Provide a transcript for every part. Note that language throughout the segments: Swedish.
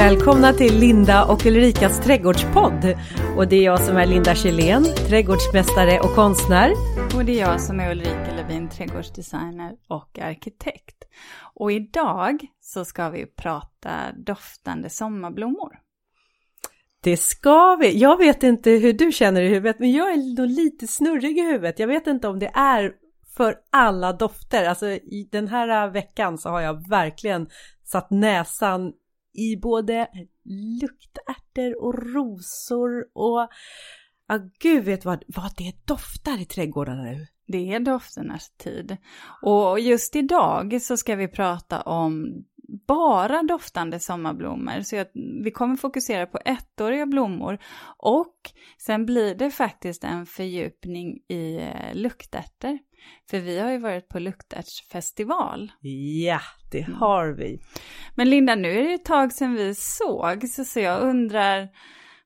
Välkomna till Linda och Ulrikas trädgårdspodd. Och det är jag som är Linda Kjellén, trädgårdsmästare och konstnär. Och det är jag som är Ulrika Levin, trädgårdsdesigner och arkitekt. Och idag så ska vi prata doftande sommarblommor. Det ska vi. Jag vet inte hur du känner i huvudet, men jag är nog lite snurrig i huvudet. Jag vet inte om det är för alla dofter. Alltså i den här veckan så har jag verkligen satt näsan i både luktärtor och rosor och ja, gud vet vad, vad det doftar i trädgårdarna nu. Det är dofternas tid. Och just idag så ska vi prata om bara doftande sommarblommor. Så jag, vi kommer fokusera på ettåriga blommor och sen blir det faktiskt en fördjupning i eh, luktärter. luktärtor. För vi har ju varit på luktärtsfestival. Ja, det mm. har vi. Men Linda, nu är det ett tag sedan vi såg, så jag undrar,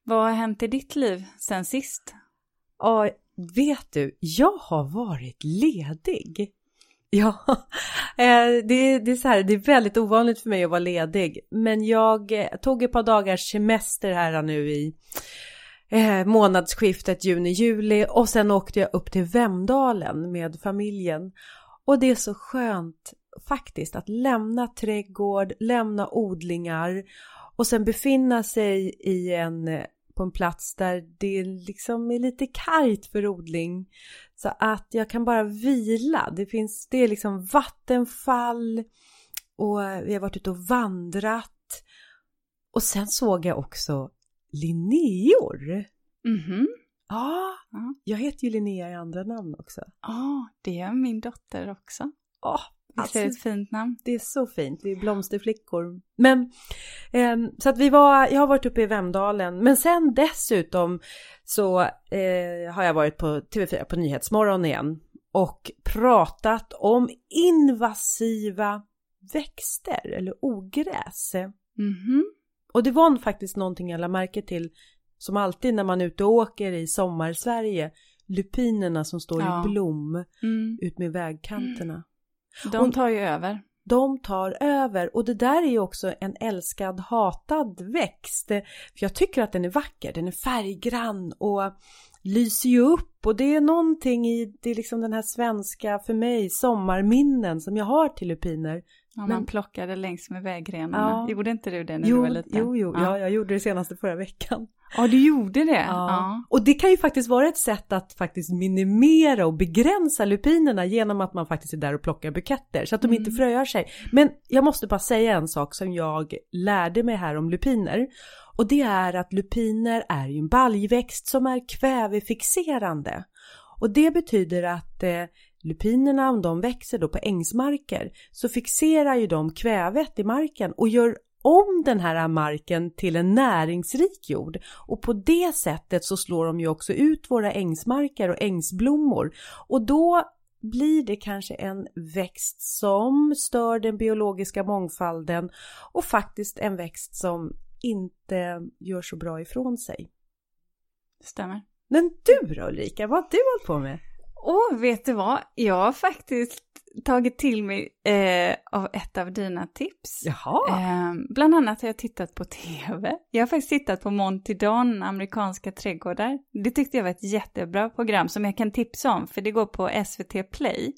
vad har hänt i ditt liv sen sist? Ja, vet du, jag har varit ledig. Ja, eh, det, det, är så här, det är väldigt ovanligt för mig att vara ledig. Men jag eh, tog ett par dagars semester här nu i eh, månadsskiftet juni-juli och sen åkte jag upp till Vemdalen med familjen. Och det är så skönt faktiskt att lämna trädgård, lämna odlingar och sen befinna sig i en, på en plats där det liksom är lite kargt för odling. Så att jag kan bara vila. Det finns, det är liksom vattenfall och vi har varit ute och vandrat. Och sen såg jag också Linneor. Mhm. Ja, jag heter ju Linnea i andra namn också. Ja, det gör min dotter också. Ja, alltså, det är ett fint namn. Det är så fint, vi är blomsterflickor. Men, eh, så att vi var, jag har varit uppe i Vemdalen, men sen dessutom så eh, har jag varit på TV4 på Nyhetsmorgon igen och pratat om invasiva växter eller ogräs. Mhm. Och det var faktiskt någonting jag lade märke till som alltid när man är ute och åker i sommarsverige. Lupinerna som står ja. i blom mm. ut med vägkanterna. De tar ju över. De tar över och det där är ju också en älskad hatad växt. För jag tycker att den är vacker, den är färggrann och lyser ju upp och det är någonting i det är liksom den här svenska, för mig, sommarminnen som jag har till lupiner. Ja, man plockade längs med vägrenarna. Ja. Gjorde inte du det när jo, du var liten? Jo, jo, ja. ja, jag gjorde det senaste förra veckan. Ja, du gjorde det? Ja. Och det kan ju faktiskt vara ett sätt att faktiskt minimera och begränsa lupinerna genom att man faktiskt är där och plockar buketter så att de mm. inte fröar sig. Men jag måste bara säga en sak som jag lärde mig här om lupiner. Och det är att lupiner är ju en baljväxt som är kvävefixerande. Och det betyder att eh, lupinerna, om de växer då på ängsmarker, så fixerar ju de kvävet i marken och gör om den här marken till en näringsrik jord och på det sättet så slår de ju också ut våra ängsmarker och ängsblommor och då blir det kanske en växt som stör den biologiska mångfalden och faktiskt en växt som inte gör så bra ifrån sig. Stämmer. Men du då Ulrika, vad har du hållit på med? Åh, vet du vad? Jag har faktiskt tagit till mig eh, av ett av dina tips. Jaha. Eh, bland annat har jag tittat på tv. Jag har faktiskt tittat på Monty Don, amerikanska trädgårdar. Det tyckte jag var ett jättebra program som jag kan tipsa om, för det går på SVT Play.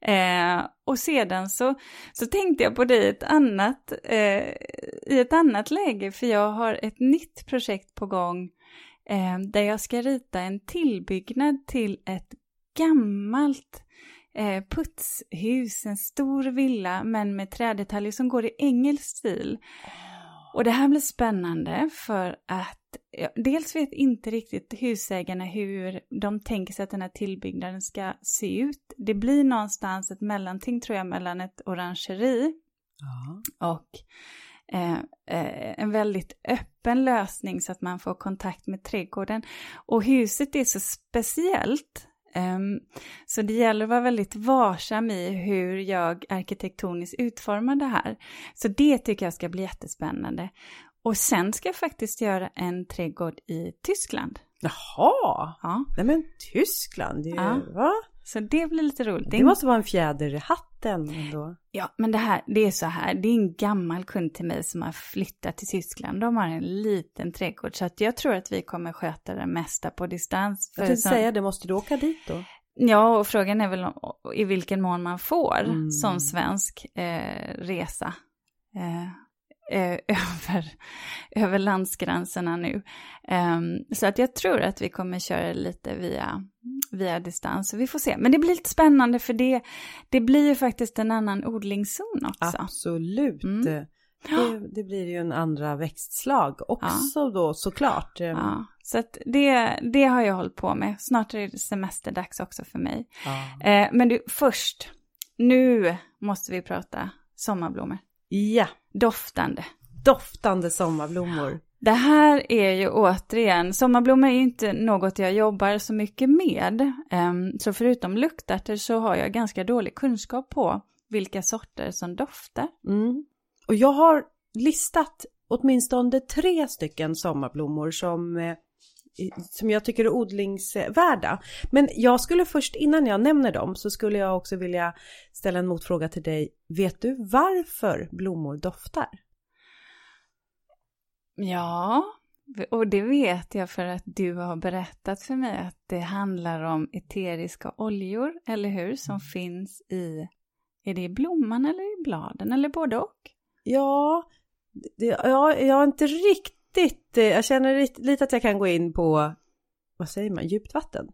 Eh, och sedan så, så tänkte jag på dig ett annat, eh, i ett annat läge, för jag har ett nytt projekt på gång eh, där jag ska rita en tillbyggnad till ett gammalt eh, putshus, en stor villa men med trädetaljer som går i engelsk stil. Och det här blir spännande för att ja, dels vet inte riktigt husägarna hur de tänker sig att den här tillbyggnaden ska se ut. Det blir någonstans ett mellanting tror jag mellan ett orangeri ja. och eh, eh, en väldigt öppen lösning så att man får kontakt med trädgården. Och huset är så speciellt Um, så det gäller att vara väldigt varsam i hur jag arkitektoniskt utformar det här. Så det tycker jag ska bli jättespännande. Och sen ska jag faktiskt göra en trädgård i Tyskland. Jaha! Ja. Nej men Tyskland, det är, ja. va? Så det blir lite roligt. Det måste vara en fjäder i hatten ändå. Ja, men det här, det är så här, det är en gammal kund till mig som har flyttat till Tyskland. De har en liten trädgård, så att jag tror att vi kommer sköta det mesta på distans. Jag tänkte säga det, måste du åka dit då? Ja, och frågan är väl i vilken mån man får mm. som svensk eh, resa. Eh, eh, över, över landsgränserna nu. Um, så att jag tror att vi kommer köra lite via, via distans. Vi får se. Men det blir lite spännande för det, det blir ju faktiskt en annan odlingszon också. Absolut. Mm. Det, det, blir ju en andra växtslag också ja. då såklart. Ja, så att det, det har jag hållit på med. Snart är det semesterdags också för mig. Ja. Eh, men du, först, nu måste vi prata sommarblommor. Ja. Doftande. Doftande sommarblommor. Det här är ju återigen, sommarblommor är inte något jag jobbar så mycket med. Um, så förutom luktärtor så har jag ganska dålig kunskap på vilka sorter som doftar. Mm. Och jag har listat åtminstone tre stycken sommarblommor som eh, som jag tycker är odlingsvärda. Men jag skulle först, innan jag nämner dem, så skulle jag också vilja ställa en motfråga till dig. Vet du varför blommor doftar? Ja, och det vet jag för att du har berättat för mig att det handlar om eteriska oljor, eller hur, som finns i, är det i blomman eller i bladen, eller både och? Ja, det, ja jag har inte riktigt riktigt, eh, jag känner lite att jag kan gå in på, vad säger man, djupt vatten.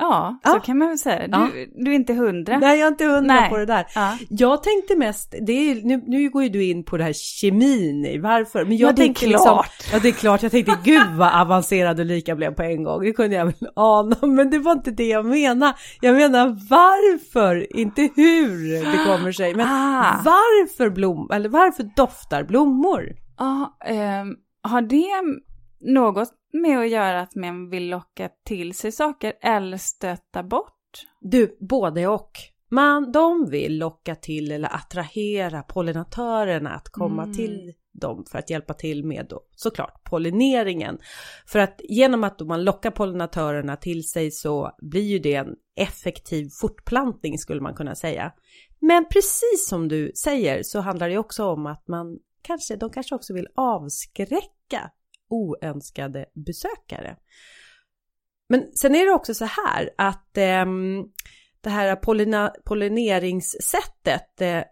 Ja, ja, så kan man väl säga. Du, ja. du är inte hundra. Nej, jag är inte hundra Nej. på det där. Ja. Jag tänkte mest, det är, nu, nu går ju du in på det här kemin varför. Men jag ja, det är liksom- klart. Liksom, ja, det är klart. Jag tänkte, gud vad avancerad du lika blev på en gång. Det kunde jag väl ana, men det var inte det jag menade. Jag menar varför, inte hur det kommer sig. Men ah. varför blom, eller varför doftar blommor? Ja, eh, har det något med att göra att man vill locka till sig saker eller stöta bort? Du, både och. Man, de vill locka till eller attrahera pollinatörerna att komma mm. till dem för att hjälpa till med då, såklart pollineringen. För att genom att man lockar pollinatörerna till sig så blir ju det en effektiv fortplantning skulle man kunna säga. Men precis som du säger så handlar det också om att man kanske, de kanske också vill avskräcka oönskade besökare. Men sen är det också så här att eh, det här pollina, pollineringssättet, eh,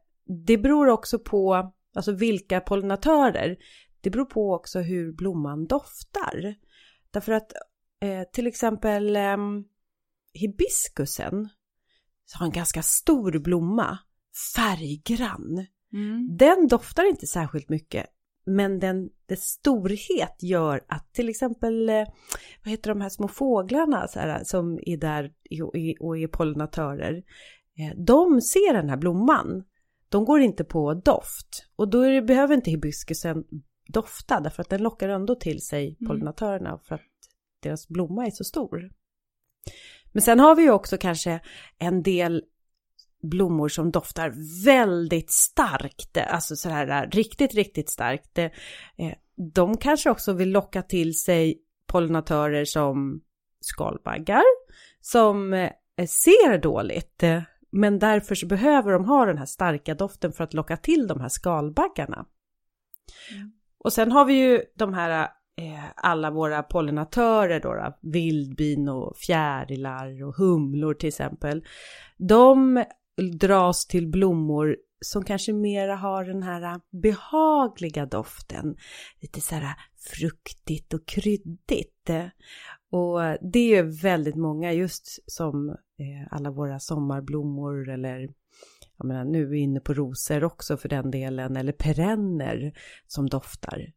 det beror också på alltså vilka pollinatörer. Det beror på också hur blomman doftar. Därför att eh, till exempel eh, hibiskusen har en ganska stor blomma, färggrann. Mm. Den doftar inte särskilt mycket men den, dess storhet gör att till exempel, eh, vad heter de här små fåglarna här, som är där och är pollinatörer, eh, de ser den här blomman. De går inte på doft och då det, behöver inte hibiskusen dofta därför att den lockar ändå till sig mm. pollinatörerna för att deras blomma är så stor. Men sen har vi ju också kanske en del blommor som doftar väldigt starkt, alltså så här riktigt, riktigt starkt. Eh, de kanske också vill locka till sig pollinatörer som skalbaggar, som eh, ser dåligt. Eh, men därför så behöver de ha den här starka doften för att locka till de här skalbaggarna. Mm. Och sen har vi ju de här alla våra pollinatörer då, vildbin och fjärilar och humlor till exempel. De dras till blommor som kanske mera har den här behagliga doften. Lite så här fruktigt och kryddigt. Och det är väldigt många just som eh, alla våra sommarblommor eller jag menar, nu är vi inne på rosor också för den delen, eller perenner som doftar.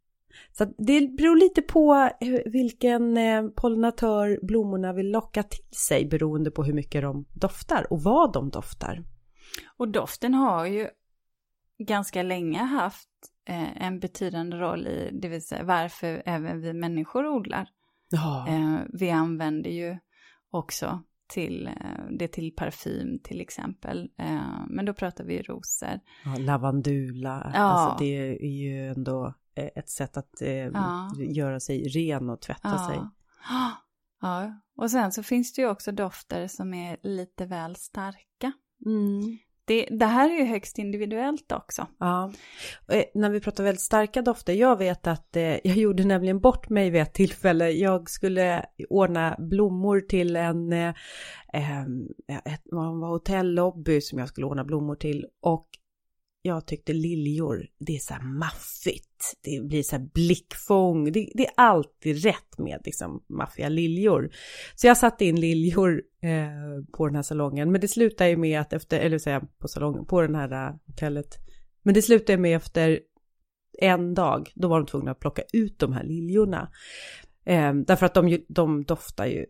Så det beror lite på vilken eh, pollinatör blommorna vill locka till sig beroende på hur mycket de doftar och vad de doftar. Och doften har ju ganska länge haft eh, en betydande roll i, det vill säga varför även vi människor odlar. Ja. Eh, vi använder ju också till, det till parfym till exempel. Men då pratar vi rosor. Ja, lavandula, ja. alltså det är ju ändå ett sätt att eh, ja. göra sig ren och tvätta sig. Ja, och sen så finns det ju också dofter som är lite väl starka. Mm. Det, det här är ju högst individuellt också. Ja, eh, när vi pratar väldigt starka dofter, jag vet att eh, jag gjorde nämligen bort mig vid ett tillfälle. Jag skulle ordna blommor till en, eh, ett, var hotellobby som jag skulle ordna blommor till och jag tyckte liljor, det är så här maffigt, det blir så här blickfång, det, det är alltid rätt med liksom maffiga liljor. Så jag satte in liljor eh, på den här salongen, men det slutade ju med att efter, eller säga på salongen, på den här eh, hotellet, men det slutade med efter en dag, då var de tvungna att plocka ut de här liljorna. Eh, därför att de, de doftar ju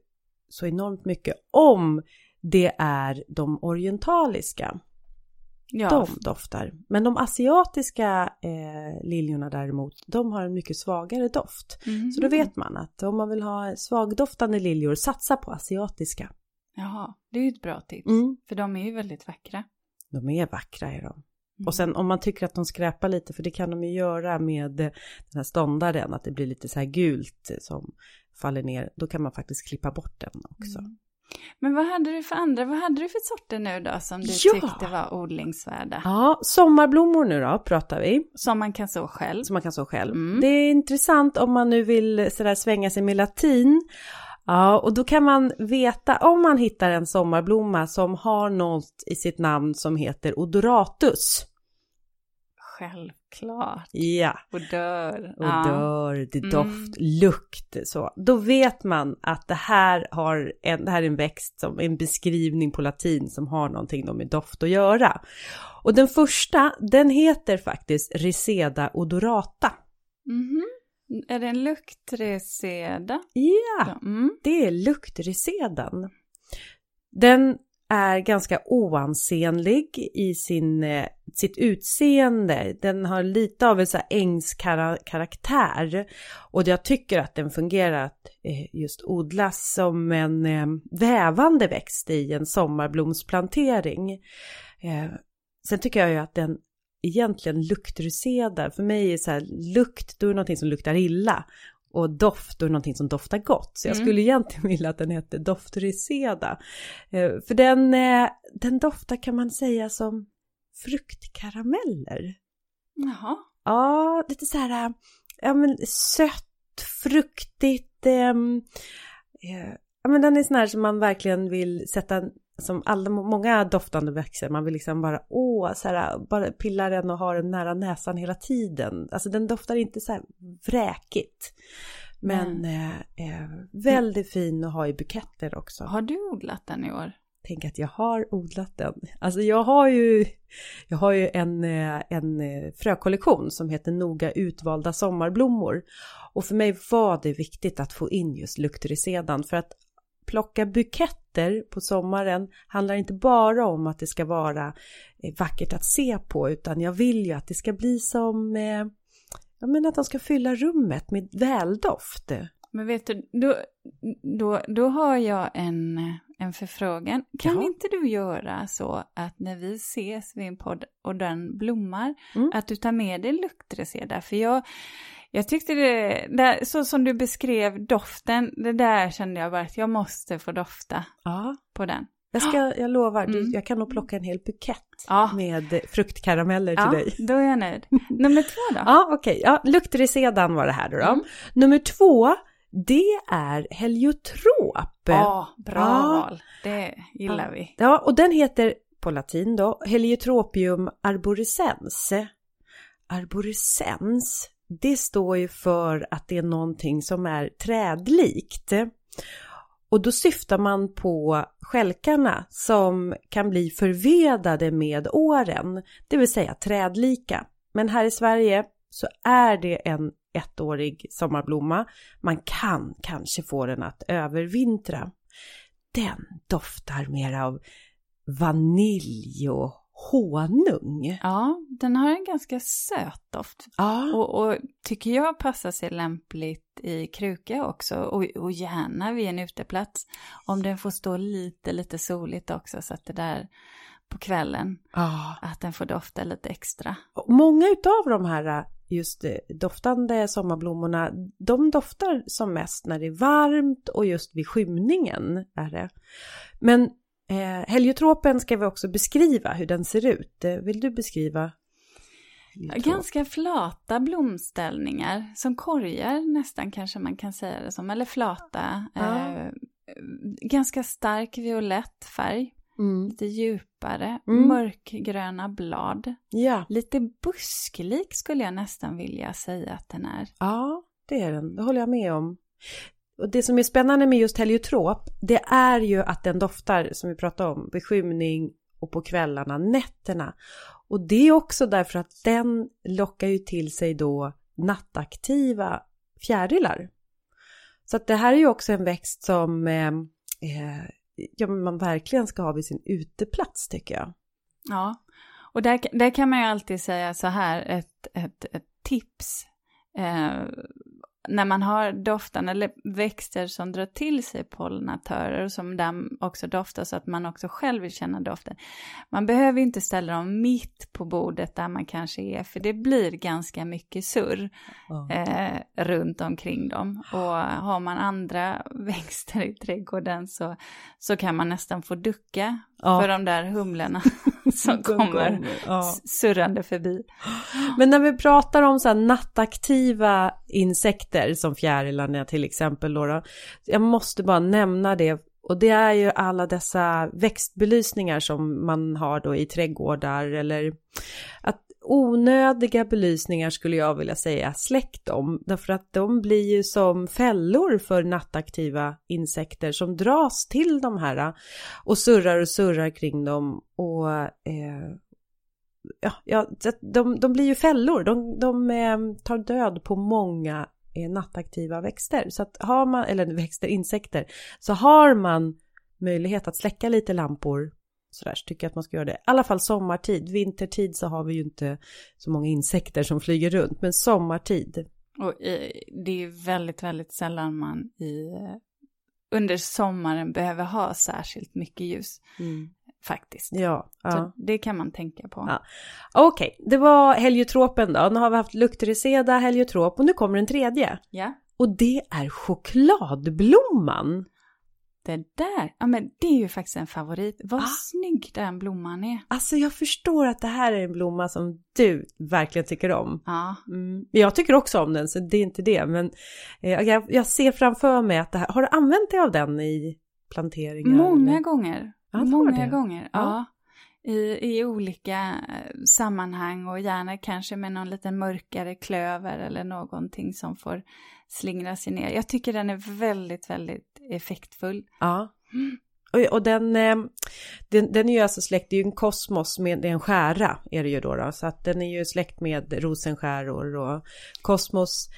så enormt mycket om det är de orientaliska. Ja. De doftar. Men de asiatiska eh, liljorna däremot, de har en mycket svagare doft. Mm. Så då vet man att om man vill ha svagdoftande liljor, satsa på asiatiska. Jaha, det är ju ett bra tips. Mm. För de är ju väldigt vackra. De är vackra är de. Mm. Och sen om man tycker att de skräpar lite, för det kan de ju göra med den här ståndaren, att det blir lite så här gult som faller ner, då kan man faktiskt klippa bort den också. Mm. Men vad hade du för andra, vad hade du för sorter nu då som du ja. tyckte var odlingsvärda? Ja, sommarblommor nu då pratar vi. Som man kan så själv. Som man kan så själv. Mm. Det är intressant om man nu vill sådär svänga sig med latin. Ja, och då kan man veta om man hittar en sommarblomma som har något i sitt namn som heter odoratus. Självklart. Ja. Odör. Odör, ja. det doft, mm. lukt så. Då vet man att det här, har en, det här är en växt som en beskrivning på latin som har någonting med doft att göra. Och den första, den heter faktiskt Reseda odorata. Mm -hmm. Är det en luktreseda? Ja, mm. det är luktresedan. Den är ganska oansenlig i sin, eh, sitt utseende. Den har lite av en så ängskaraktär. Och jag tycker att den fungerar att eh, just odlas som en eh, vävande växt i en sommarblomsplantering. Sen tycker jag ju att den egentligen luktrusedar. För mig är så här, lukt, då är det någonting som luktar illa och doft och någonting som doftar gott. Så jag mm. skulle egentligen vilja att den hette Doftriseda. Eh, för den, eh, den doftar kan man säga som fruktkarameller. Jaha. Ja, lite så här ja, men sött, fruktigt. Ehm, eh, ja, men den är sån här som man verkligen vill sätta som alla, många doftande växter, man vill liksom bara, åh, så här, bara pilla den och ha den nära näsan hela tiden. Alltså den doftar inte så här vräkigt. Men eh, eh, väldigt fin att ha i buketter också. Har du odlat den i år? Tänk att jag har odlat den. Alltså jag har ju, jag har ju en, eh, en eh, frökollektion som heter Noga utvalda sommarblommor. Och för mig var det viktigt att få in just luktrisedan för att plocka buketter på sommaren handlar inte bara om att det ska vara eh, vackert att se på utan jag vill ju att det ska bli som, eh, jag menar att de ska fylla rummet med väldoft. Men vet du, då, då, då har jag en, en förfrågan. Kan Jaha. inte du göra så att när vi ses vid en podd och den blommar, mm. att du tar med dig luktreseda? För jag, jag tyckte det, det, så som du beskrev doften, det där kände jag bara att jag måste få dofta ja. på den. Jag, ska, jag lovar, mm. jag kan nog plocka en hel bukett ja. med fruktkarameller till ja, dig. då är jag nöjd. Nummer två då? Ja, okej. Okay. Ja, luktrisedan var det här då. då. Mm. Nummer två, det är heliotrop. Ja, bra ja. val. Det gillar vi. Ja, och den heter på latin då Heliotropium arborescens. Arborescens, det står ju för att det är någonting som är trädlikt. Och då syftar man på skälkarna som kan bli förvedade med åren, det vill säga trädlika. Men här i Sverige så är det en ettårig sommarblomma. Man kan kanske få den att övervintra. Den doftar mer av vanilj och honung. Ja, den har en ganska söt doft. Ja. Och, och tycker jag passar sig lämpligt i kruka också och, och gärna vid en uteplats. Om den får stå lite, lite soligt också så att det där på kvällen, ja. att den får dofta lite extra. Många utav de här just eh, doftande sommarblommorna, de doftar som mest när det är varmt och just vid skymningen är det. Men eh, heliotropen ska vi också beskriva hur den ser ut. Eh, vill du beskriva? Heliotrop? Ganska flata blomställningar, som korgar nästan kanske man kan säga det som, eller flata. Ja. Eh, ganska stark violett färg. Mm. Lite djupare, mm. mörkgröna blad. Ja. Lite busklik skulle jag nästan vilja säga att den är. Ja, det är den. Det håller jag med om. Och det som är spännande med just heliotrop, det är ju att den doftar, som vi pratade om, vid skymning och på kvällarna, nätterna. Och det är också därför att den lockar ju till sig då nattaktiva fjärilar. Så att det här är ju också en växt som eh, eh ja, man verkligen ska ha vid sin uteplats tycker jag. Ja, och där, där kan man ju alltid säga så här, ett, ett, ett tips. Eh, när man har doften eller växter som drar till sig pollinatörer och som där också doftar så att man också själv vill känna doften. Man behöver inte ställa dem mitt på bordet där man kanske är för det blir ganska mycket surr mm. eh, runt omkring dem. Och har man andra växter i trädgården så, så kan man nästan få ducka ja. för de där humlorna som kommer ja. surrande förbi. Men när vi pratar om så här nattaktiva insekter som fjärilarna till exempel då, då, jag måste bara nämna det och det är ju alla dessa växtbelysningar som man har då i trädgårdar eller att onödiga belysningar skulle jag vilja säga, släck dem. Därför att de blir ju som fällor för nattaktiva insekter som dras till de här äh, och surrar och surrar kring dem. Och eh, ja, ja de, de blir ju fällor, de, de eh, tar död på många eh, nattaktiva växter. Så att har man, eller växter, insekter, så har man möjlighet att släcka lite lampor sådär så tycker jag att man ska göra det. I alla fall sommartid. Vintertid så har vi ju inte så många insekter som flyger runt, men sommartid. Och det är väldigt, väldigt sällan man i, under sommaren behöver ha särskilt mycket ljus. Mm. Faktiskt. Ja, ja. Så det kan man tänka på. Ja. Okej, okay, det var heliotropen då. Nu har vi haft luktreseda, heliotrop och nu kommer den tredje. Ja. Och det är chokladblomman det där, ja men det är ju faktiskt en favorit. Vad ah. snygg den blomman är. Alltså jag förstår att det här är en blomma som du verkligen tycker om. Ja. Mm. Jag tycker också om den så det är inte det. Men eh, jag, jag, ser framför mig att det här, har du använt dig av den i planteringar? Många eller? gånger. Ja, Många gånger, ja. ja. I, I olika eh, sammanhang och gärna kanske med någon liten mörkare klöver eller någonting som får slingra sig ner. Jag tycker den är väldigt, väldigt effektfull. Ja. Och, och den, eh, den, den, är ju alltså släkt, det är ju en kosmos med en skära är det ju då, då så att den är ju släkt med rosenskäror och kosmos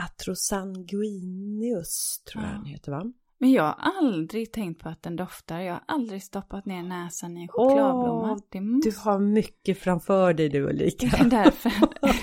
atrosanguineus tror jag den heter va? Men jag har aldrig tänkt på att den doftar. Jag har aldrig stoppat ner näsan i en chokladblomma. Åh, måste... Du har mycket framför dig du Ulrika. Det är därför.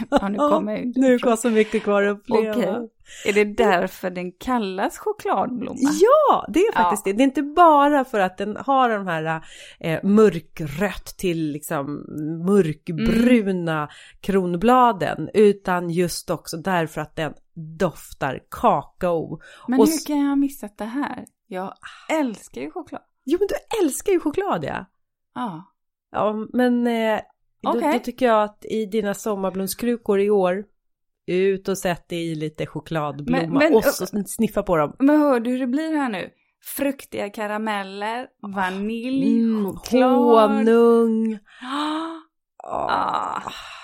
ja, nu kommer Nu kommer så mycket kvar att uppleva. Okej. Är det därför den kallas chokladblomma? Ja, det är faktiskt ja. det. Det är inte bara för att den har de här eh, mörkrött till liksom mörkbruna mm. kronbladen, utan just också därför att den doftar kakao. Men och... hur kan jag ha missat det här? Jag älskar ju choklad. Jo, men du älskar ju choklad ja. Ja. Ja, men eh, okay. då, då, tycker jag att i dina sommarblomskrukor i år, ut och sätt det i lite chokladblomma men, men, och så sniffa på dem. Men hör du hur det blir här nu? Fruktiga karameller, vanilj, mm, choklad. Honung. Ah,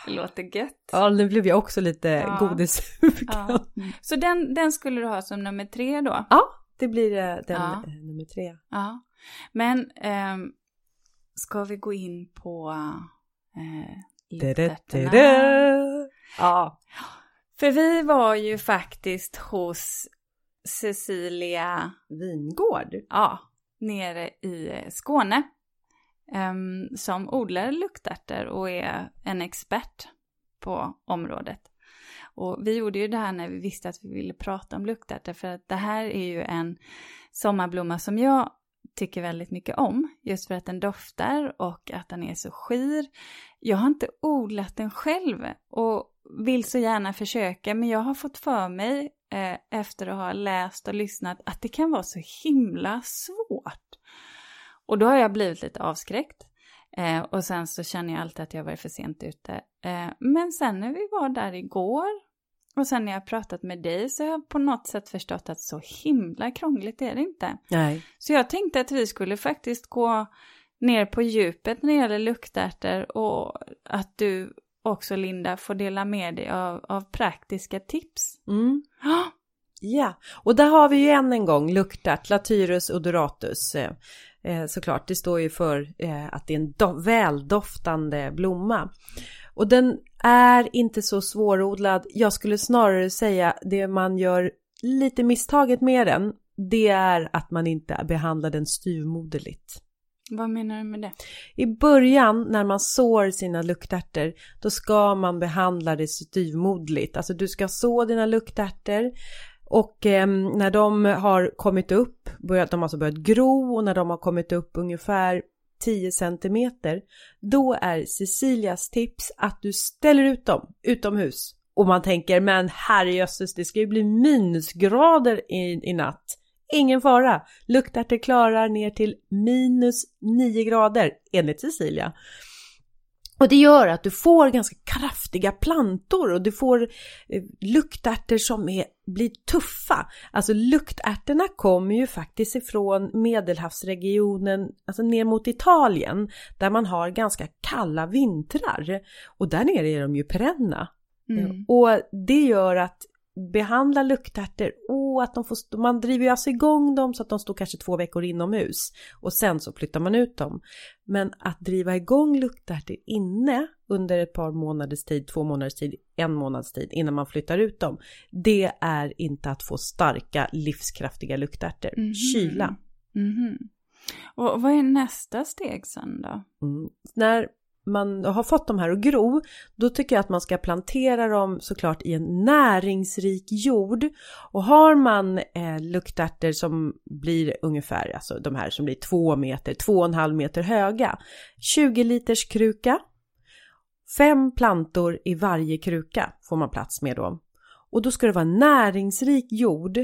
det låter gött. Ja, nu blev jag också lite ja. godissugen. Ja. Så den, den skulle du ha som nummer tre då? Ja, det blir eh, den ja. Eh, nummer tre. Ja, men eh, ska vi gå in på eh, Ja. För vi var ju faktiskt hos Cecilia Vingård. Ja, nere i Skåne um, som odlar luktärtor och är en expert på området. Och vi gjorde ju det här när vi visste att vi ville prata om luktärtor för att det här är ju en sommarblomma som jag tycker väldigt mycket om. Just för att den doftar och att den är så skir. Jag har inte odlat den själv och vill så gärna försöka men jag har fått för mig eh, efter att ha läst och lyssnat att det kan vara så himla svårt. Och då har jag blivit lite avskräckt. Eh, och sen så känner jag alltid att jag varit för sent ute. Eh, men sen när vi var där igår och sen när jag pratat med dig så har jag på något sätt förstått att så himla krångligt är det inte. Nej. Så jag tänkte att vi skulle faktiskt gå ner på djupet när det gäller luktärtor och att du också Linda får dela med dig av, av praktiska tips. Mm. Ja, och där har vi ju än en gång luktärt, Latyrus odoratus. Eh, eh, såklart, det står ju för eh, att det är en do- väldoftande blomma. Och den är inte så svårodlad. Jag skulle snarare säga det man gör lite misstaget med den, det är att man inte behandlar den styvmoderligt. Vad menar du med det? I början när man sår sina luktärtor då ska man behandla det styvmoderligt. Alltså du ska så dina luktärtor och eh, när de har kommit upp, börjat, de har alltså börjat gro och när de har kommit upp ungefär 10 centimeter då är Cecilias tips att du ställer ut dem utomhus. Och man tänker men herrejösses det ska ju bli minusgrader i, i natt. Ingen fara, luktärtor klarar ner till minus 9 grader enligt Cecilia. Och det gör att du får ganska kraftiga plantor och du får eh, luktärtor som är, blir tuffa. Alltså luktärtorna kommer ju faktiskt ifrån medelhavsregionen, alltså ner mot Italien, där man har ganska kalla vintrar. Och där nere är de ju perenna. Mm. Och det gör att behandla luktärtor, åh att de får, man driver ju alltså igång dem så att de står kanske två veckor inomhus och sen så flyttar man ut dem. Men att driva igång luktärtor inne under ett par månaders tid, två månaders tid, en månads tid innan man flyttar ut dem. Det är inte att få starka livskraftiga luktärtor. Mhm. Kyla. Mhm. Och vad är nästa steg sen då? Mm. När man har fått de här att gro, då tycker jag att man ska plantera dem såklart i en näringsrik jord. Och har man eh, luktärtor som blir ungefär, alltså de här som blir två meter, två och en halv meter höga, 20 liters kruka, fem plantor i varje kruka får man plats med då. Och då ska det vara näringsrik jord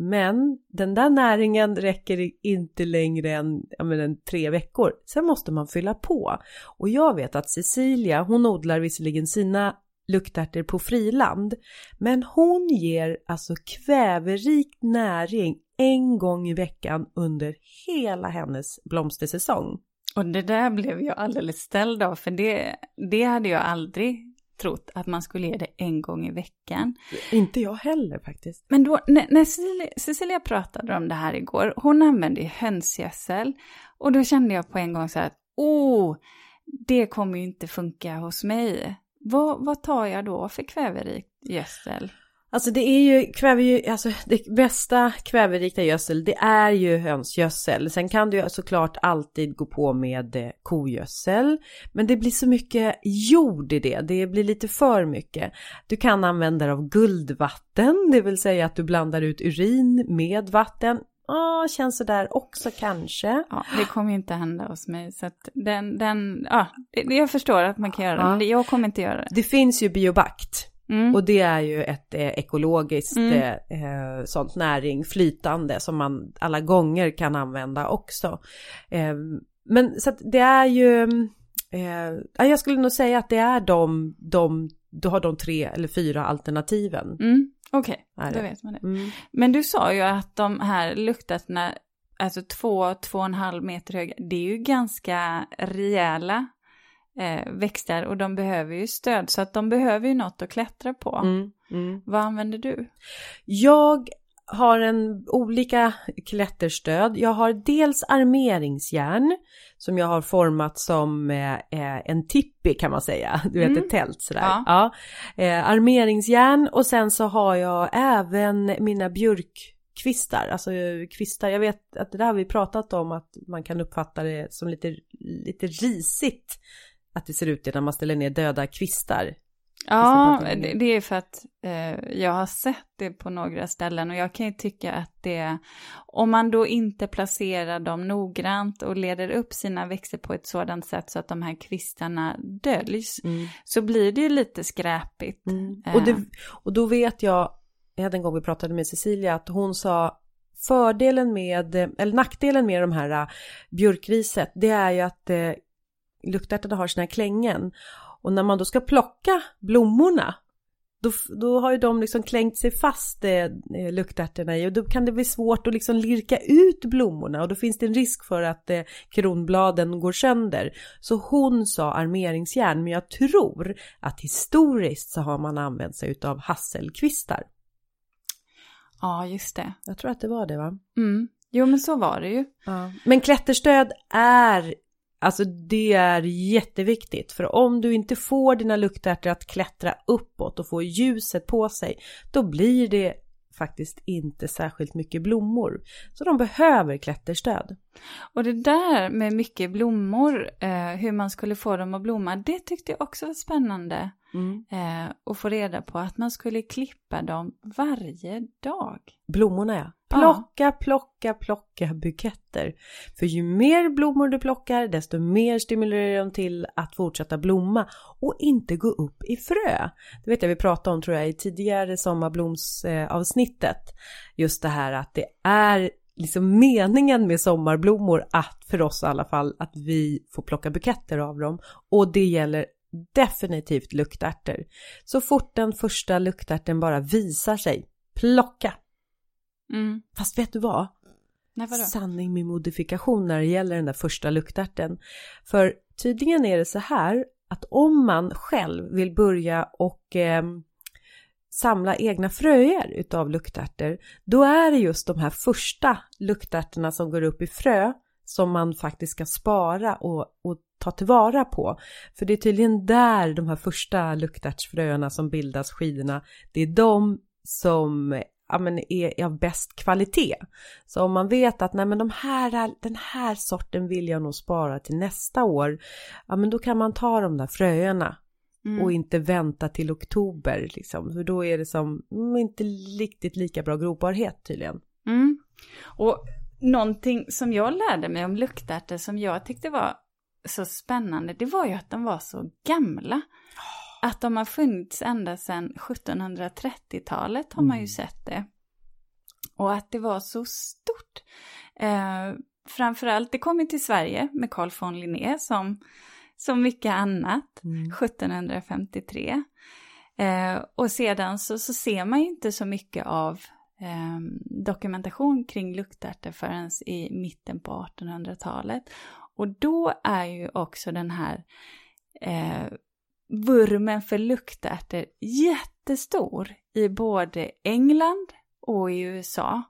men den där näringen räcker inte längre än, ja, men, än tre veckor. Sen måste man fylla på. Och jag vet att Cecilia, hon odlar visserligen sina luktärtor på friland. Men hon ger alltså kväverik näring en gång i veckan under hela hennes blomstersäsong. Och det där blev jag alldeles ställd av, för det, det hade jag aldrig trott att man skulle ge det en gång i veckan. Inte jag heller faktiskt. Men då, när, när Cecilia, Cecilia pratade om det här igår, hon använde ju hönsgödsel. Och då kände jag på en gång så här att, oh, det kommer ju inte funka hos mig. Vad, vad tar jag då för kväverik gödsel? Alltså det är ju kväve, alltså det bästa kväverikta gödsel det är ju hönsgödsel. Sen kan du såklart alltid gå på med eh, kogödsel. Men det blir så mycket jord i det, det blir lite för mycket. Du kan använda dig av guldvatten, det vill säga att du blandar ut urin med vatten. Ja, känns sådär också kanske. Ja, det kommer ju inte hända hos mig. Så att den, den, ja, det- jag förstår att man kan göra det, men jag kommer inte göra det. Det finns ju biobakt. Mm. Och det är ju ett eh, ekologiskt Mm. eh, eh, sånt näring, flytande, som man alla gånger kan använda också. Eh, men så att det är ju, eh, ja, jag skulle nog säga att det är de, de, du har de tre eller fyra alternativen. Mm. Okej, Är då vet man det. Mm. Men du sa ju att de här luktärtorna, alltså två, två och en halv meter höga, det är ju ganska rejäla eh, växter och de behöver ju stöd, så att de behöver ju något att klättra på. Mm. Mm. Vad använder du? Jag har en olika klätterstöd. Jag har dels armeringsjärn som jag har format som eh, eh, en tippi kan man säga. Du vet Mm. ett tält sådär. Ja. Ja. Eh, armeringsjärn och sen så har jag även mina björkkvistar, alltså eh, kvistar. Jag vet att det där har vi pratat om att man kan uppfatta det som lite, lite risigt att det ser ut det när man ställer ner döda kvistar. Ja, det, är för att eh, jag har sett det på några ställen och jag kan ju tycka att det, om man då inte placerar dem noggrant och leder upp sina växter på ett sådant sätt så att de här kvistarna döljs, mm. så blir det ju lite skräpigt. Mm. Och, det, och då vet jag, jag hade en gång vi pratade med Cecilia, att hon sa fördelen med, eller nackdelen med de här äh, björkriset, det är ju att eh, luktärtorna har sina klängen. Och när man då ska plocka blommorna, då, då har ju de liksom klängt sig fast eh, luktärtorna i och då kan det bli svårt att liksom lirka ut blommorna och då finns det en risk för att eh, kronbladen går sönder. Så hon sa armeringsjärn, men jag tror att historiskt så har man använt sig av hasselkvistar. Ja, just det. Jag tror att det var det va? Mm. Jo, men så var det ju. Ja. Men klätterstöd är, alltså det är jätteviktigt. För om du inte får dina luktärtor att klättra uppåt och få ljuset på sig, då blir det faktiskt inte särskilt mycket blommor. Så de behöver klätterstöd. Och det där med mycket blommor, eh, hur man skulle få dem att blomma, det tyckte jag också var spännande. Mm. Eh, och få reda på att man skulle klippa dem varje dag. Blommorna ja. Plocka, ja. plocka, plocka buketter. För ju mer blommor du plockar desto mer stimulerar de till att fortsätta blomma och inte gå upp i frö. Det vet jag vi pratade om tror jag i tidigare sommarblomsavsnittet. Just det här att det är liksom meningen med sommarblommor att för oss i alla fall att vi får plocka buketter av dem och det gäller definitivt luktärtor. Så fort den första luktärten bara visar sig, plocka! Mm. Fast vet du vad? Nej, vadå? Sanning med modifikation när det gäller den där första luktärten. För tydligen är det så här att om man själv vill börja och eh, samla egna fröer utav luktärtor, då är det just de här första luktärtorna som går upp i frö som man faktiskt ska spara och, och ta tillvara på. För det är tydligen där de här första luktärtsfröna som bildas, skidorna, det är de som ja, men är, av bäst kvalitet. Så om man vet att nej, men de här, den här sorten vill jag nog spara till nästa år, ja men då kan man ta de där fröerna mm. och inte vänta till oktober liksom. För då är det som mm, inte riktigt lika bra grobarhet tydligen. Mm. Och någonting som jag lärde mig om luktärtor som jag tyckte var så spännande, det var ju att de var så gamla. Att de har funnits ända sedan 1730-talet har man ju mm. sett det. Och att det var så stort. Eh, framförallt, det kom ju till Sverige med Carl von Linné som, som mycket annat, mm. 1753. Eh, och sedan så, så ser man ju inte så mycket av eh, dokumentation kring luktärtor förrän i mitten på 1800-talet. Och då är ju också den här eh, vurmen för luktärtor jättestor i både England och i USA.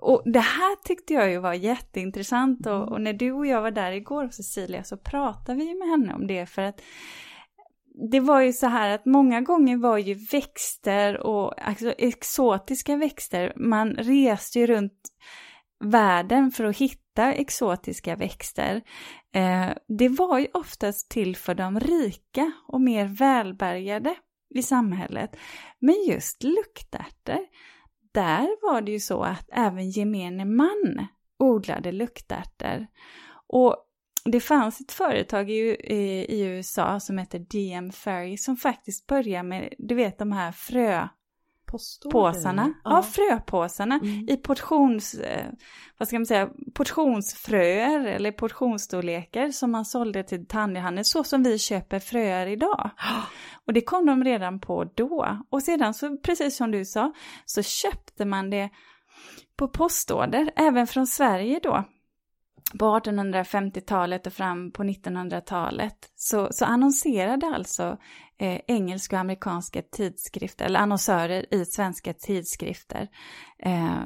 Och det här tyckte jag ju var jätteintressant och, mm. och när du och jag var där igår Cecilia så pratade vi med henne om det för att det var ju så här att många gånger var ju växter och alltså exotiska växter, man reste ju runt världen för att hitta exotiska växter. Eh, det var ju oftast till för de rika och mer välbärgade i samhället. Men just luktärtor, där var det ju så att även gemene man odlade luktärtor. Och det fanns ett företag i, i, i, USA som heter DM Ferry som faktiskt började med, du vet de här frö påsarna, ja. ja fröpåsarna mm. i portions, eh, vad ska man säga, portionsfröer eller portionsstorlekar som man sålde till detaljhandeln så som vi köper fröer idag. Och det kom de redan på då. Och sedan så, precis som du sa, så köpte man det på postorder, även från Sverige då på 1850-talet och fram på 1900-talet så, så annonserade alltså eh, engelska och amerikanska tidskrifter, eller annonsörer i svenska tidskrifter eh,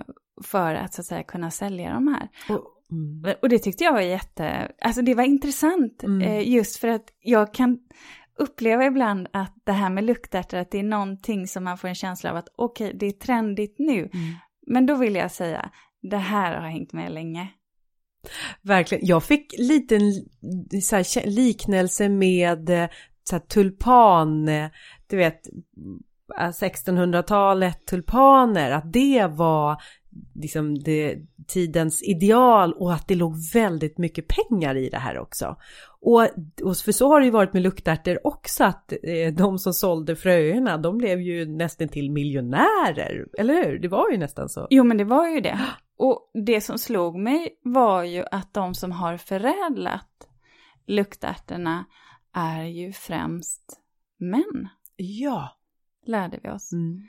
för att så att säga kunna sälja de här. Och, mm. och det tyckte jag var jätte, alltså det var intressant mm. eh, just för att jag kan uppleva ibland att det här med luktärtor, att det är någonting som man får en känsla av att okej, okay, det är trendigt nu. Mm. Men då vill jag säga, det här har hängt med länge. Verkligen. Jag fick lite så här, liknelse med eh, så här, tulpan eh, du vet, eh, 1600-talet tulpaner, att det var liksom det, tidens ideal och att det låg väldigt mycket pengar i det här också. Och, och för så har det ju varit med luktärtor också att eh, de som sålde fröerna de blev ju nästan till miljonärer, eller hur? Det var ju nästan så. Jo men det var ju det. Och det som slog mig var ju att de som har förädlat luktärtorna är ju främst män. Ja. Lärde vi oss. Mm.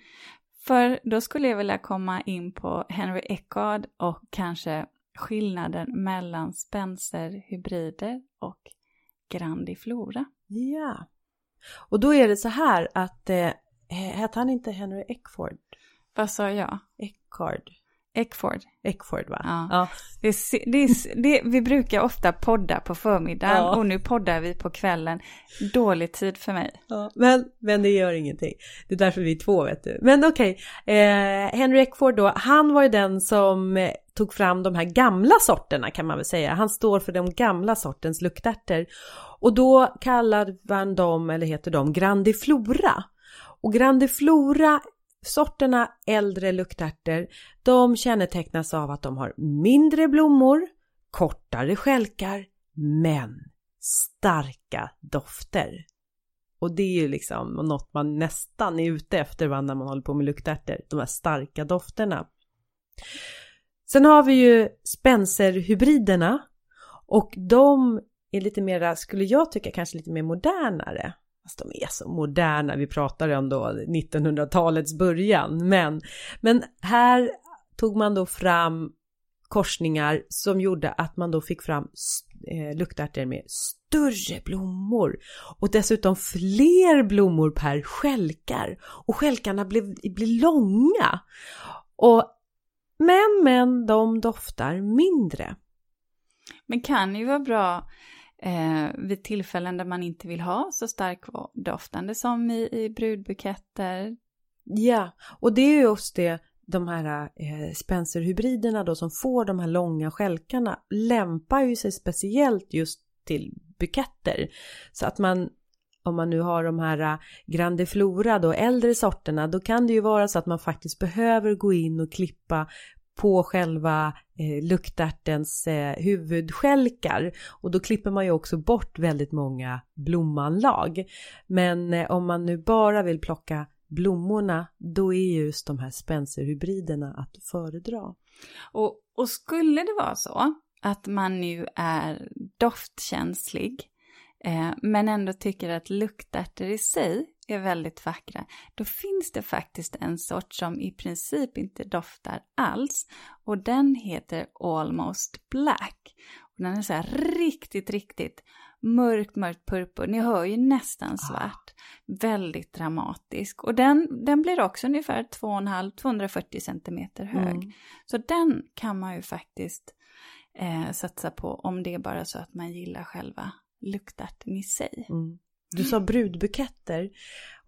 För då skulle jag vilja komma in på Henry Eckard och kanske skillnaden mellan Spencer-hybrider och Grandiflora. Ja. Och då är det så här att, eh, hette han inte Henry Eckford? Vad sa jag? Eckard. Eckford. Eckford va? Ja. ja. Det, är- det, är- det, vi brukar ofta podda på förmiddagen Ja. och nu poddar vi på kvällen. Dålig tid för mig. Ja, men, men det gör ingenting. Det är därför vi är två vet du. Men okej, eh, Henry Eckford då, han var ju den som eh, tog fram de här gamla sorterna kan man väl säga. Han står för de gamla sortens luktärtor. Och då kallade man dem, eller heter de, Grandiflora. Och Grandiflora sorterna äldre luktärtor, de kännetecknas av att de har mindre blommor, kortare skälkar, men starka dofter. Och det är ju liksom något man nästan är ute efter va, när man håller på med luktärtor, de här starka dofterna. Sen har vi ju spencerhybriderna och de är lite mera, skulle jag tycka, kanske lite mer modernare. Fast de är så moderna, vi pratar om då 1900-talets början. Men, men här tog man då fram korsningar som gjorde att man då fick fram eh, luktärtor med större blommor och dessutom fler blommor per skälkar och skälkarna blev, blev långa. Och, men, men de doftar mindre. Men kan ju vara bra eh, vid tillfällen där man inte vill ha så stark doftande som i, i brudbuketter. Ja, och det är just det de här eh, Spencer-hybriderna då som får de här långa skälkarna lämpar ju sig speciellt just till buketter. Så att man om man nu har de här eh, grande Grandiflora då äldre sorterna då kan det ju vara så att man faktiskt behöver gå in och klippa på själva eh, luktärtens eh, huvudskälkar och då klipper man ju också bort väldigt många blomanlag. Men eh, om man nu bara vill plocka blommorna, då är just de här spencerhybriderna att föredra. Och, och skulle det vara så att man nu är doftkänslig eh, men ändå tycker att luktärtor i sig är väldigt vackra, då finns det faktiskt en sort som i princip inte doftar alls och den heter Almost Black. Och den är så här riktigt, riktigt mörkt, mörkt purpur. Ni hör ju nästan svart. Väldigt dramatisk. Och den, den blir också ungefär 2,5-240 centimeter hög. Mm. Så den kan man ju faktiskt eh, satsa på om det är bara så att man gillar själva luktärten i sig. Mm. Du sa brudbuketter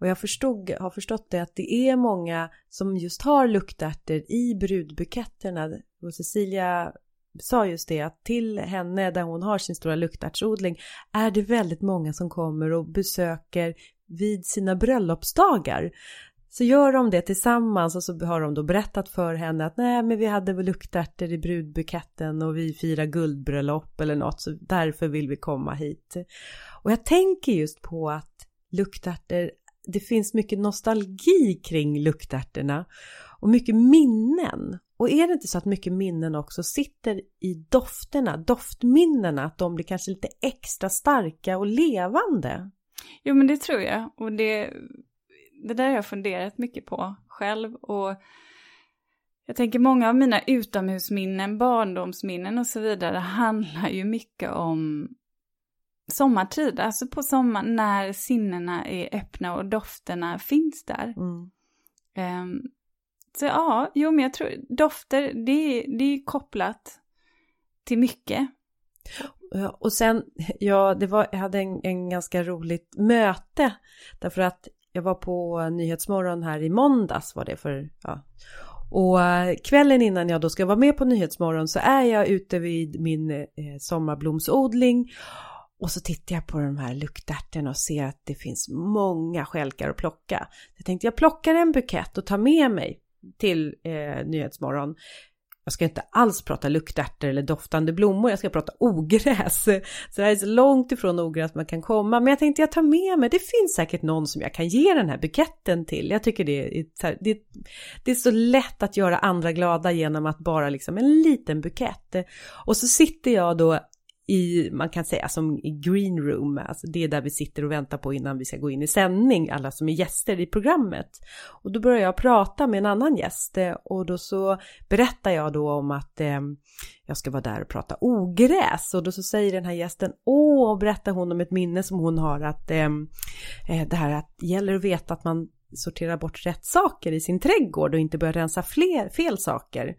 och jag förstod, har förstått det att det är många som just har luktärter i brudbuketterna. Och Cecilia sa just det att till henne där hon har sin stora luktärtsodling är det väldigt många som kommer och besöker vid sina bröllopsdagar. Så gör de det tillsammans och så har de då berättat för henne att nej men vi hade väl luktärter i brudbuketten och vi firar guldbröllop eller något så därför vill vi komma hit. Och jag tänker just på att luktärtor, det finns mycket nostalgi kring luktärtorna och mycket minnen. Och är det inte så att mycket minnen också sitter i dofterna, doftminnena, att de blir kanske lite extra starka och levande? Jo men det tror jag. Och det, det där har jag funderat mycket på själv. Och jag tänker många av mina utomhusminnen, barndomsminnen och så vidare handlar ju mycket om sommartid. Alltså på sommaren när sinnena är öppna och dofterna finns där. Mm. Ehm, så ja, jo men jag tror dofter, det, det är kopplat till mycket. Och sen, ja, det var, jag hade en, en ganska roligt möte därför att jag var på Nyhetsmorgon här i måndags var det för, ja. Och eh, kvällen innan jag då ska vara med på Nyhetsmorgon så är jag ute vid min eh, sommarblomsodling och så tittar jag på de här luktärtorna och ser att det finns många skälkar att plocka. Jag tänkte jag plockar en bukett och tar med mig till eh, Nyhetsmorgon. Jag ska inte alls prata luktärtor eller doftande blommor, jag ska prata ogräs. Så det här är så långt ifrån ogräs man kan komma. Men jag tänkte jag tar med mig, det finns säkert någon som jag kan ge den här buketten till. Jag tycker det är, det, det är så lätt att göra andra glada genom att bara liksom en liten bukett. Och så sitter jag då i, man kan säga som i green room, alltså det är där vi sitter och väntar på innan vi ska gå in i sändning, alla som är gäster i programmet. Och då börjar jag prata med en annan gäst eh, och då så berättar jag då om att eh, jag ska vara där och prata ogräs och då så säger den här gästen, åh, och berättar hon om ett minne som hon har att eh, eh det här att gäller att veta att man sorterar bort rätt saker i sin trädgård och inte börjar rensa fler, fel saker.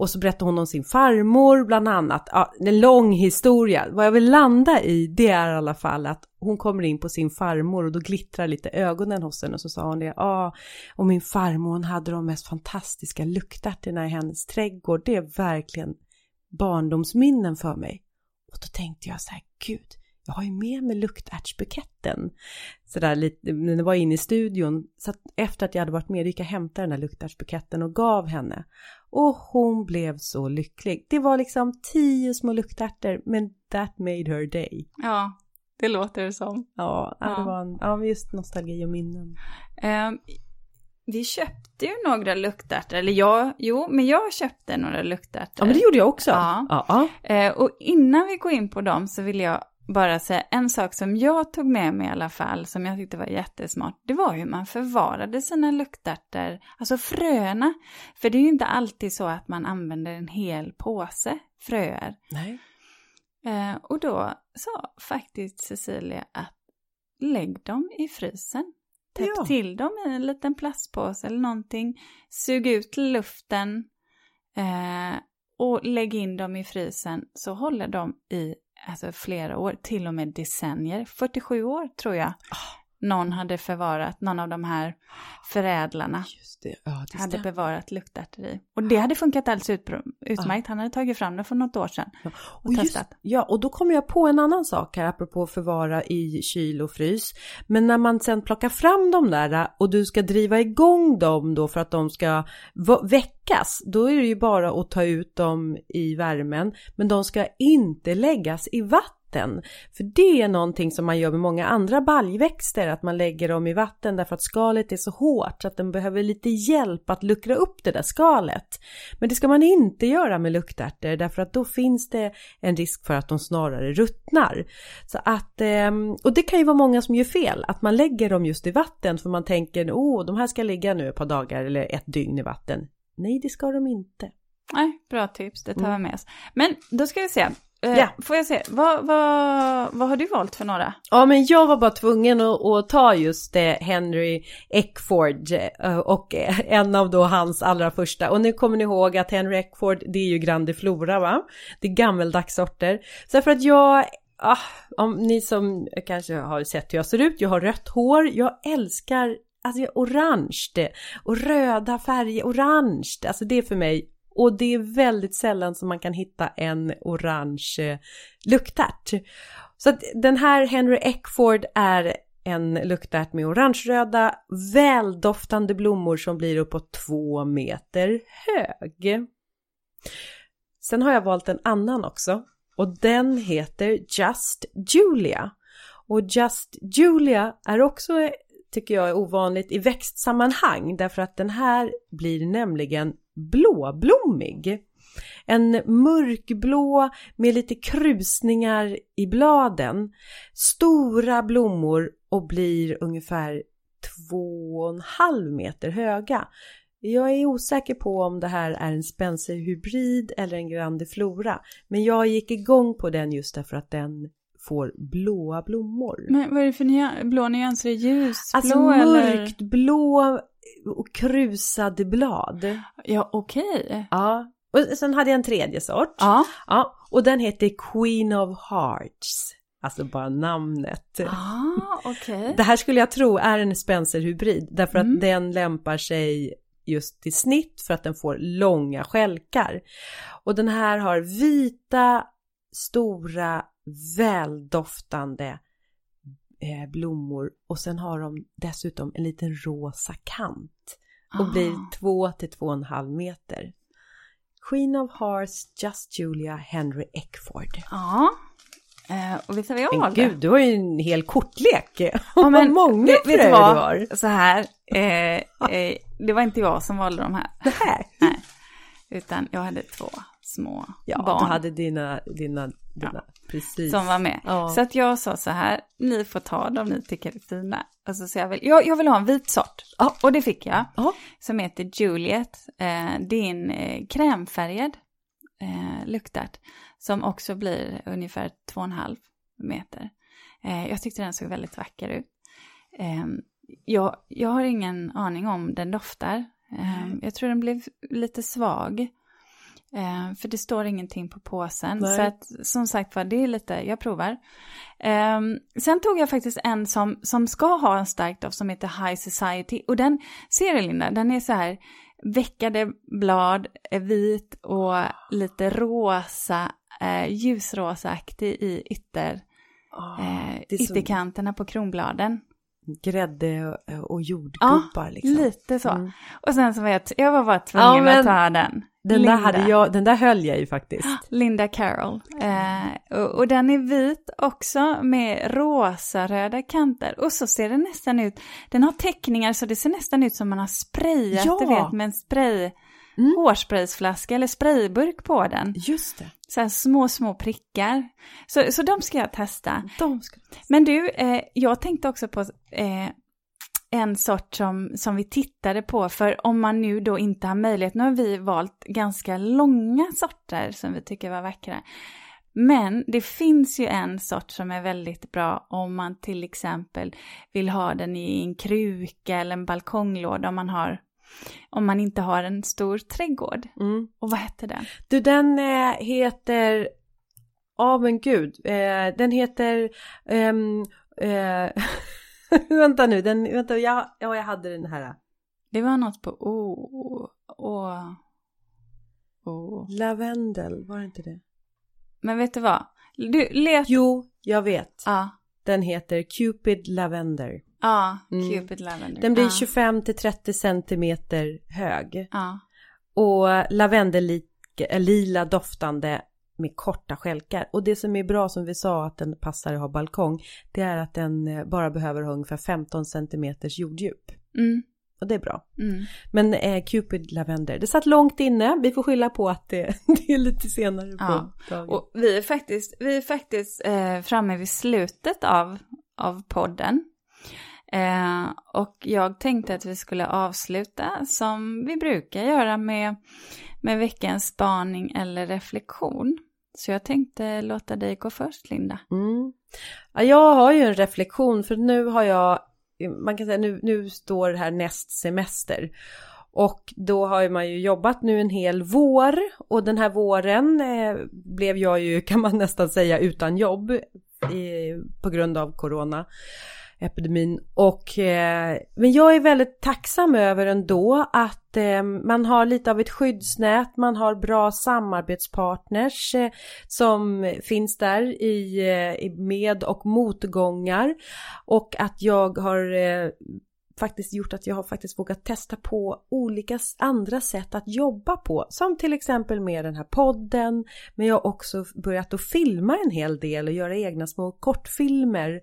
Och så berättar hon om sin farmor bland annat. Ja, en lång historia. Vad jag vill landa i det är i alla fall att hon kommer in på sin farmor och då glittrar lite ögonen hos henne och så sa hon det. Ja, och min farmor hon hade de mest fantastiska luktarterna i hennes trädgård. Det är verkligen barndomsminnen för mig. Och då tänkte jag så här, gud, jag har ju med mig luktärtsbuketten. Sådär lite, när jag var inne i studion, så att efter att jag hade varit med gick jag och hämtade den här luktärtsbuketten och gav henne. Och hon blev så lycklig. Det var liksom tio små luktärtor, men that made her day. Ja, det låter det som. Ja, ja. det var en, ja, just nostalgi och minnen. Um, vi köpte ju några luktärtor, eller jag, jo, men jag köpte några luktärtor. Ja, men det gjorde jag också. Ja. ja. Uh, och innan vi går in på dem så vill jag bara säga en sak som jag tog med mig i alla fall, som jag tyckte var jättesmart, det var hur man förvarade sina luktärtor, alltså fröna. För det är ju inte alltid så att man använder en hel påse fröer. Nej. Eh, och då sa faktiskt Cecilia att lägg dem i frysen. Täpp ja. till dem i en liten plastpåse eller någonting. Sug ut luften eh, och lägg in dem i frysen så håller de i alltså flera år, till och med decennier. 47 år tror jag. Oh någon hade förvarat, någon av de här förädlarna det. Ja, det hade bevarat luktärtor i. Och det hade funkat alldeles ut, utmärkt. Han hade tagit fram det för något år sedan och, och testat. Just, ja, och då kommer jag på en annan sak här apropå förvara i kyl och frys. Men när man sen plockar fram de där och du ska driva igång dem då för att de ska väckas, då är det ju bara att ta ut dem i värmen. Men de ska inte läggas i vatten vatten. För det är någonting som man gör med många andra baljväxter, att man lägger dem i vatten därför att skalet är så hårt så att den behöver lite hjälp att luckra upp det där skalet. Men det ska man inte göra med luktärtor därför att då finns det en risk för att de snarare ruttnar. Så att, ehm, och det kan ju vara många som gör fel, att man lägger dem just i vatten för man tänker åh, de här ska ligga nu ett par dagar eller ett dygn i vatten. Nej, det ska de inte. Nej, bra tips, det tar vi med oss. Men då ska vi se, Eh, ja. Får jag se, vad, vad, vad har du valt för några? Ja men jag var bara tvungen att, att ta just det, Henry Eckford eh, och en av då hans allra första. Och nu kommer ni ihåg att Henry Eckford det är ju Grandiflora va? Det är gammeldags sorter. Så för att jag Ah, om ni som kanske har sett hur jag ser ut, jag har rött hår, jag älskar alltså orange och röda färger, orange, alltså det är för mig och det är väldigt sällan som man kan hitta en orange eh, luktärt. Så att den här Henry Eckford är en luktärt med orangeröda väldoftande blommor som blir uppåt två meter hög. Sen har jag valt en annan också och den heter Just Julia. Och Just Julia är också tycker jag är ovanligt i växtsammanhang därför att den här blir nämligen blåblommig. En mörkblå med lite krusningar i bladen. Stora blommor och blir ungefär två och en halv meter höga. Jag är osäker på om det här är en Spencer-hybrid eller en grandiflora. Men jag gick igång på den just därför att den får blåa blommor. Men vad är det för nya, blå nyanser? Ljusblå alltså, mörkt eller? blå och krusade blad. Ja, okej. Okay. Ja. Och sen hade jag en tredje sort. Ja. ja. Och den heter Queen of Hearts. Alltså bara namnet. Ah, okay. Det här skulle jag tro är en Spencer-hybrid. Därför mm. att den lämpar sig just till snitt för att den får långa skälkar. Och den här har vita, stora, väldoftande eh, blommor och sen har de dessutom en liten rosa kant och Ah. blir två till två och en halv meter. Queen of Hearts, Just Julia, Henry Eckford. Ja. Eh, och du vad jag Men valde? gud, du har ju en hel kortlek. Ja, men många vet, vet du vad? har. Så här, eh, eh, det var inte jag som valde de här. Det här. Nej, utan jag hade två små Ja, barn du hade dina, dina, dina, precis. som var med. Ja. Så att jag sa så här, ni får ta dem ni tycker är fina. Och så sa jag väl, jag, jag vill ha en vit sort. Ja. Och det fick jag. Ja. Som heter Juliet. Eh, det är en eh, krämfärgad eh, luktart. Som också blir ungefär två och en halv meter. Eh, jag tyckte den såg väldigt vacker ut. Eh, jag, jag har ingen aning om den doftar. Nej. jag tror den blev lite svag. Eh, för det står ingenting på påsen. Nej. Så att som sagt var, det är lite, jag provar. Eh, sen tog jag faktiskt en som, som ska ha en stark doft som heter High Society. Och den, ser du Linda, den är så här veckade blad, är vit och lite rosa, eh, ljusrosaaktig i ytter, Ah, eh, är som ytterkanterna på kronbladen. Grädde och- jordgubbar liksom. Lite så. Mm. Och sen så var jag, jag var bara tvungen Ja, att ta den. Den Linda. där, hade jag, den där höll jag ju faktiskt. Linda Carroll. Eh, och, och den är vit också med rosa röda kanter. Och så ser den nästan ut, den har teckningar så det ser nästan ut som man har sprayat, Ja. du vet, med en spray, Mm. hårspraysflaska eller sprayburk på den. Just det. Så här små, små prickar. Så, så de ska jag testa. De ska... Men du, eh, jag tänkte också på eh, en sort som, som vi tittade på, för om man nu då inte har möjlighet, nu har vi valt ganska långa sorter som vi tycker var vackra. Men det finns ju en sort som är väldigt bra om man till exempel vill ha den i en kruka eller en balkonglåda om man har om man inte har en stor trädgård. Mm. Och vad hette den? Du, den eh, heter... Ja, men gud. Eh, den heter... ehm, eh, vänta nu, den, vänta, jag, ja, jag hade den här. Det var något på O. O. O. Lavendel, var det inte det? Men vet du vad? Du, let... Jo, jag vet. Ja, Den heter Cupid Lavender. Ja, Mm. Cupid Lavender. Den blir ja. 25 till 30 centimeter hög. Ja, Och lavendellila doftande med korta skälkar. Och det som är bra som vi sa att den passar att ha balkong, det är att den eh, bara behöver ha ungefär 15 centimeters jorddjup. mm, Och det är bra. mm. Men eh, Cupid Lavender, det satt långt inne. Vi får skylla på att det, det är lite senare på Ja, dagen. Och vi är faktiskt, vi är faktiskt eh, framme vid slutet av, av podden. Eh, och jag tänkte att vi skulle avsluta som vi brukar göra med, med veckans spaning eller reflektion. Så jag tänkte låta dig gå först, Linda. Mm. Ja, jag har ju en reflektion för nu har jag, man kan säga nu, nu står det här näst semester. Och då har man ju jobbat nu en hel vår och den här våren eh, blev jag ju kan man nästan säga utan jobb i, på grund av corona epidemin. Och eh, men jag är väldigt tacksam över ändå att eh, man har lite av ett skyddsnät, man har bra samarbetspartners eh, som finns där i, eh, i med och motgångar. Och att jag har eh, faktiskt gjort att jag har faktiskt vågat testa på olika andra sätt att jobba på. Som till exempel med den här podden. Men jag har också börjat att filma en hel del och göra egna små kortfilmer.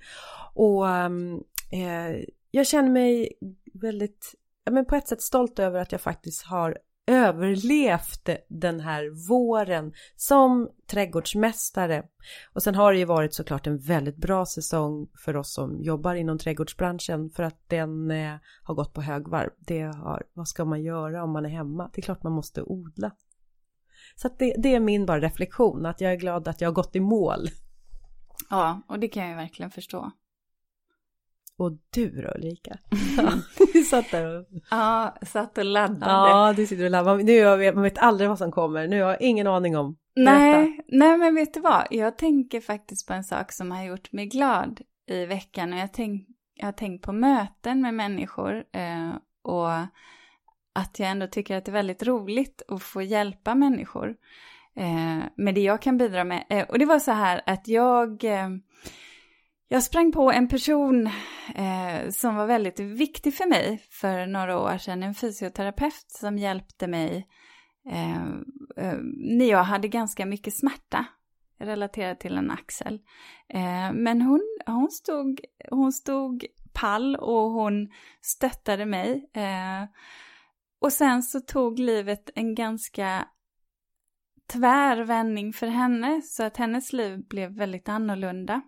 Och ehm, eh, jag känner mig väldigt, men på ett sätt stolt över att jag faktiskt har överlevt den här våren som trädgårdsmästare. Och sen har det ju varit såklart en väldigt bra säsong för oss som jobbar inom trädgårdsbranschen för att den eh, har gått på högvarv. Det har, vad ska man göra om man är hemma? Det är klart man måste odla. Så att det, det är min bara reflektion, att jag är glad att jag har gått i mål. Ja, och det kan jag ju verkligen förstå. Och du då Ulrika? du satt där och... Ja, satt och laddade. Ja, du sitter och laddar. Nu jag vet, man vet aldrig vad som kommer. Nu har jag ingen aning om. Nej, nej, men vet du vad? Jag tänker faktiskt på en sak som har gjort mig glad i veckan. Och jag, tänk, jag har tänkt på möten med människor. Eh, och att jag ändå tycker att det är väldigt roligt att få hjälpa människor. Eh, med det jag kan bidra med. Eh, och det var så här att jag, eh, jag sprang på en person eh, som var väldigt viktig för mig för några år sedan. En fysioterapeut som hjälpte mig eh, eh, när jag hade ganska mycket smärta relaterat till en axel. Eh, men hon, hon, stod, hon stod pall och hon stöttade mig. Eh, och sen så tog livet en ganska tvärvändning för henne så att hennes liv blev väldigt annorlunda.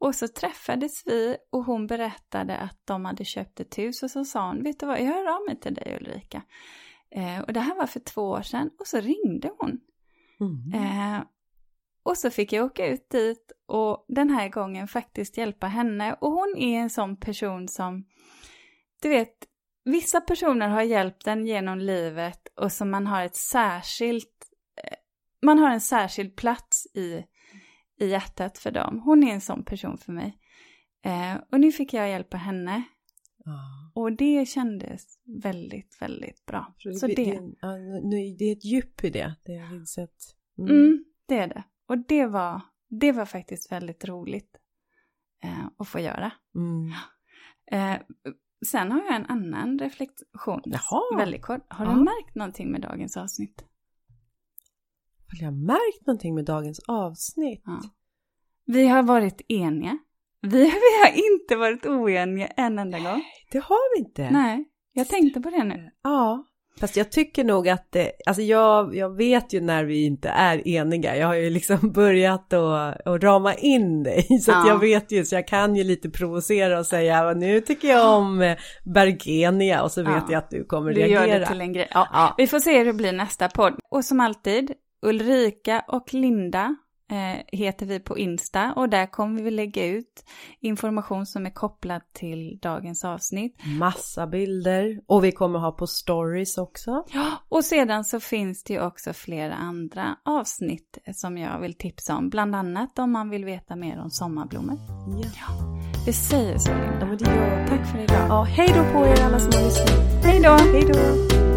Och så träffades vi och hon berättade att de hade köpt ett hus och så sa hon, vet du vad, jag hör av mig till dig Ulrika. Eh, och det här var för två år sedan och så ringde hon. Mm. Eh, och så fick jag åka ut dit och den här gången faktiskt hjälpa henne. Och hon är en sån person som, du vet, vissa personer har hjälpt en genom livet och som man har ett särskilt man har en särskild plats i, i hjärtat för dem. Hon är en sån person för mig. Eh, och nu fick jag hjälpa henne. Ah. Och det kändes väldigt, väldigt bra. Så, Så det, det, det, är ett djup i det, det har insett. Mm. mm, det är det. Och det var, det var faktiskt väldigt roligt eh, att få göra. Mm. Eh, sen har jag en annan reflektion. Jaha. Väldigt kort. Har du märkt någonting med dagens avsnitt? Har jag märkt någonting med dagens avsnitt? Ja. Vi har varit eniga. Vi, vi har inte varit oeniga en enda gång. Det har vi inte. Nej, jag tänkte på det nu. Ja, fast jag tycker nog att det, alltså jag, jag vet ju när vi inte är eniga. Jag har ju liksom börjat att, att rama in dig så att ja. jag vet ju, så jag kan ju lite provocera och säga nu tycker jag om Bergenia och så vet ja. jag att du kommer du reagera. Du gör det till en grej. Ja. Vi får se hur det blir nästa podd. Och som alltid, Ulrika och Linda eh, heter vi på Insta och där kommer vi lägga ut information som är kopplad till dagens avsnitt. Massa bilder och vi kommer ha på stories också. Ja, och sedan så finns det ju också flera andra avsnitt som jag vill tipsa om, bland annat om man vill veta mer om sommarblommor. Ja. ja det säger så Linda. Ja, men det gör Tack för idag. Ja, hej då på er alla som har lyssnat. Hej då! Hej då!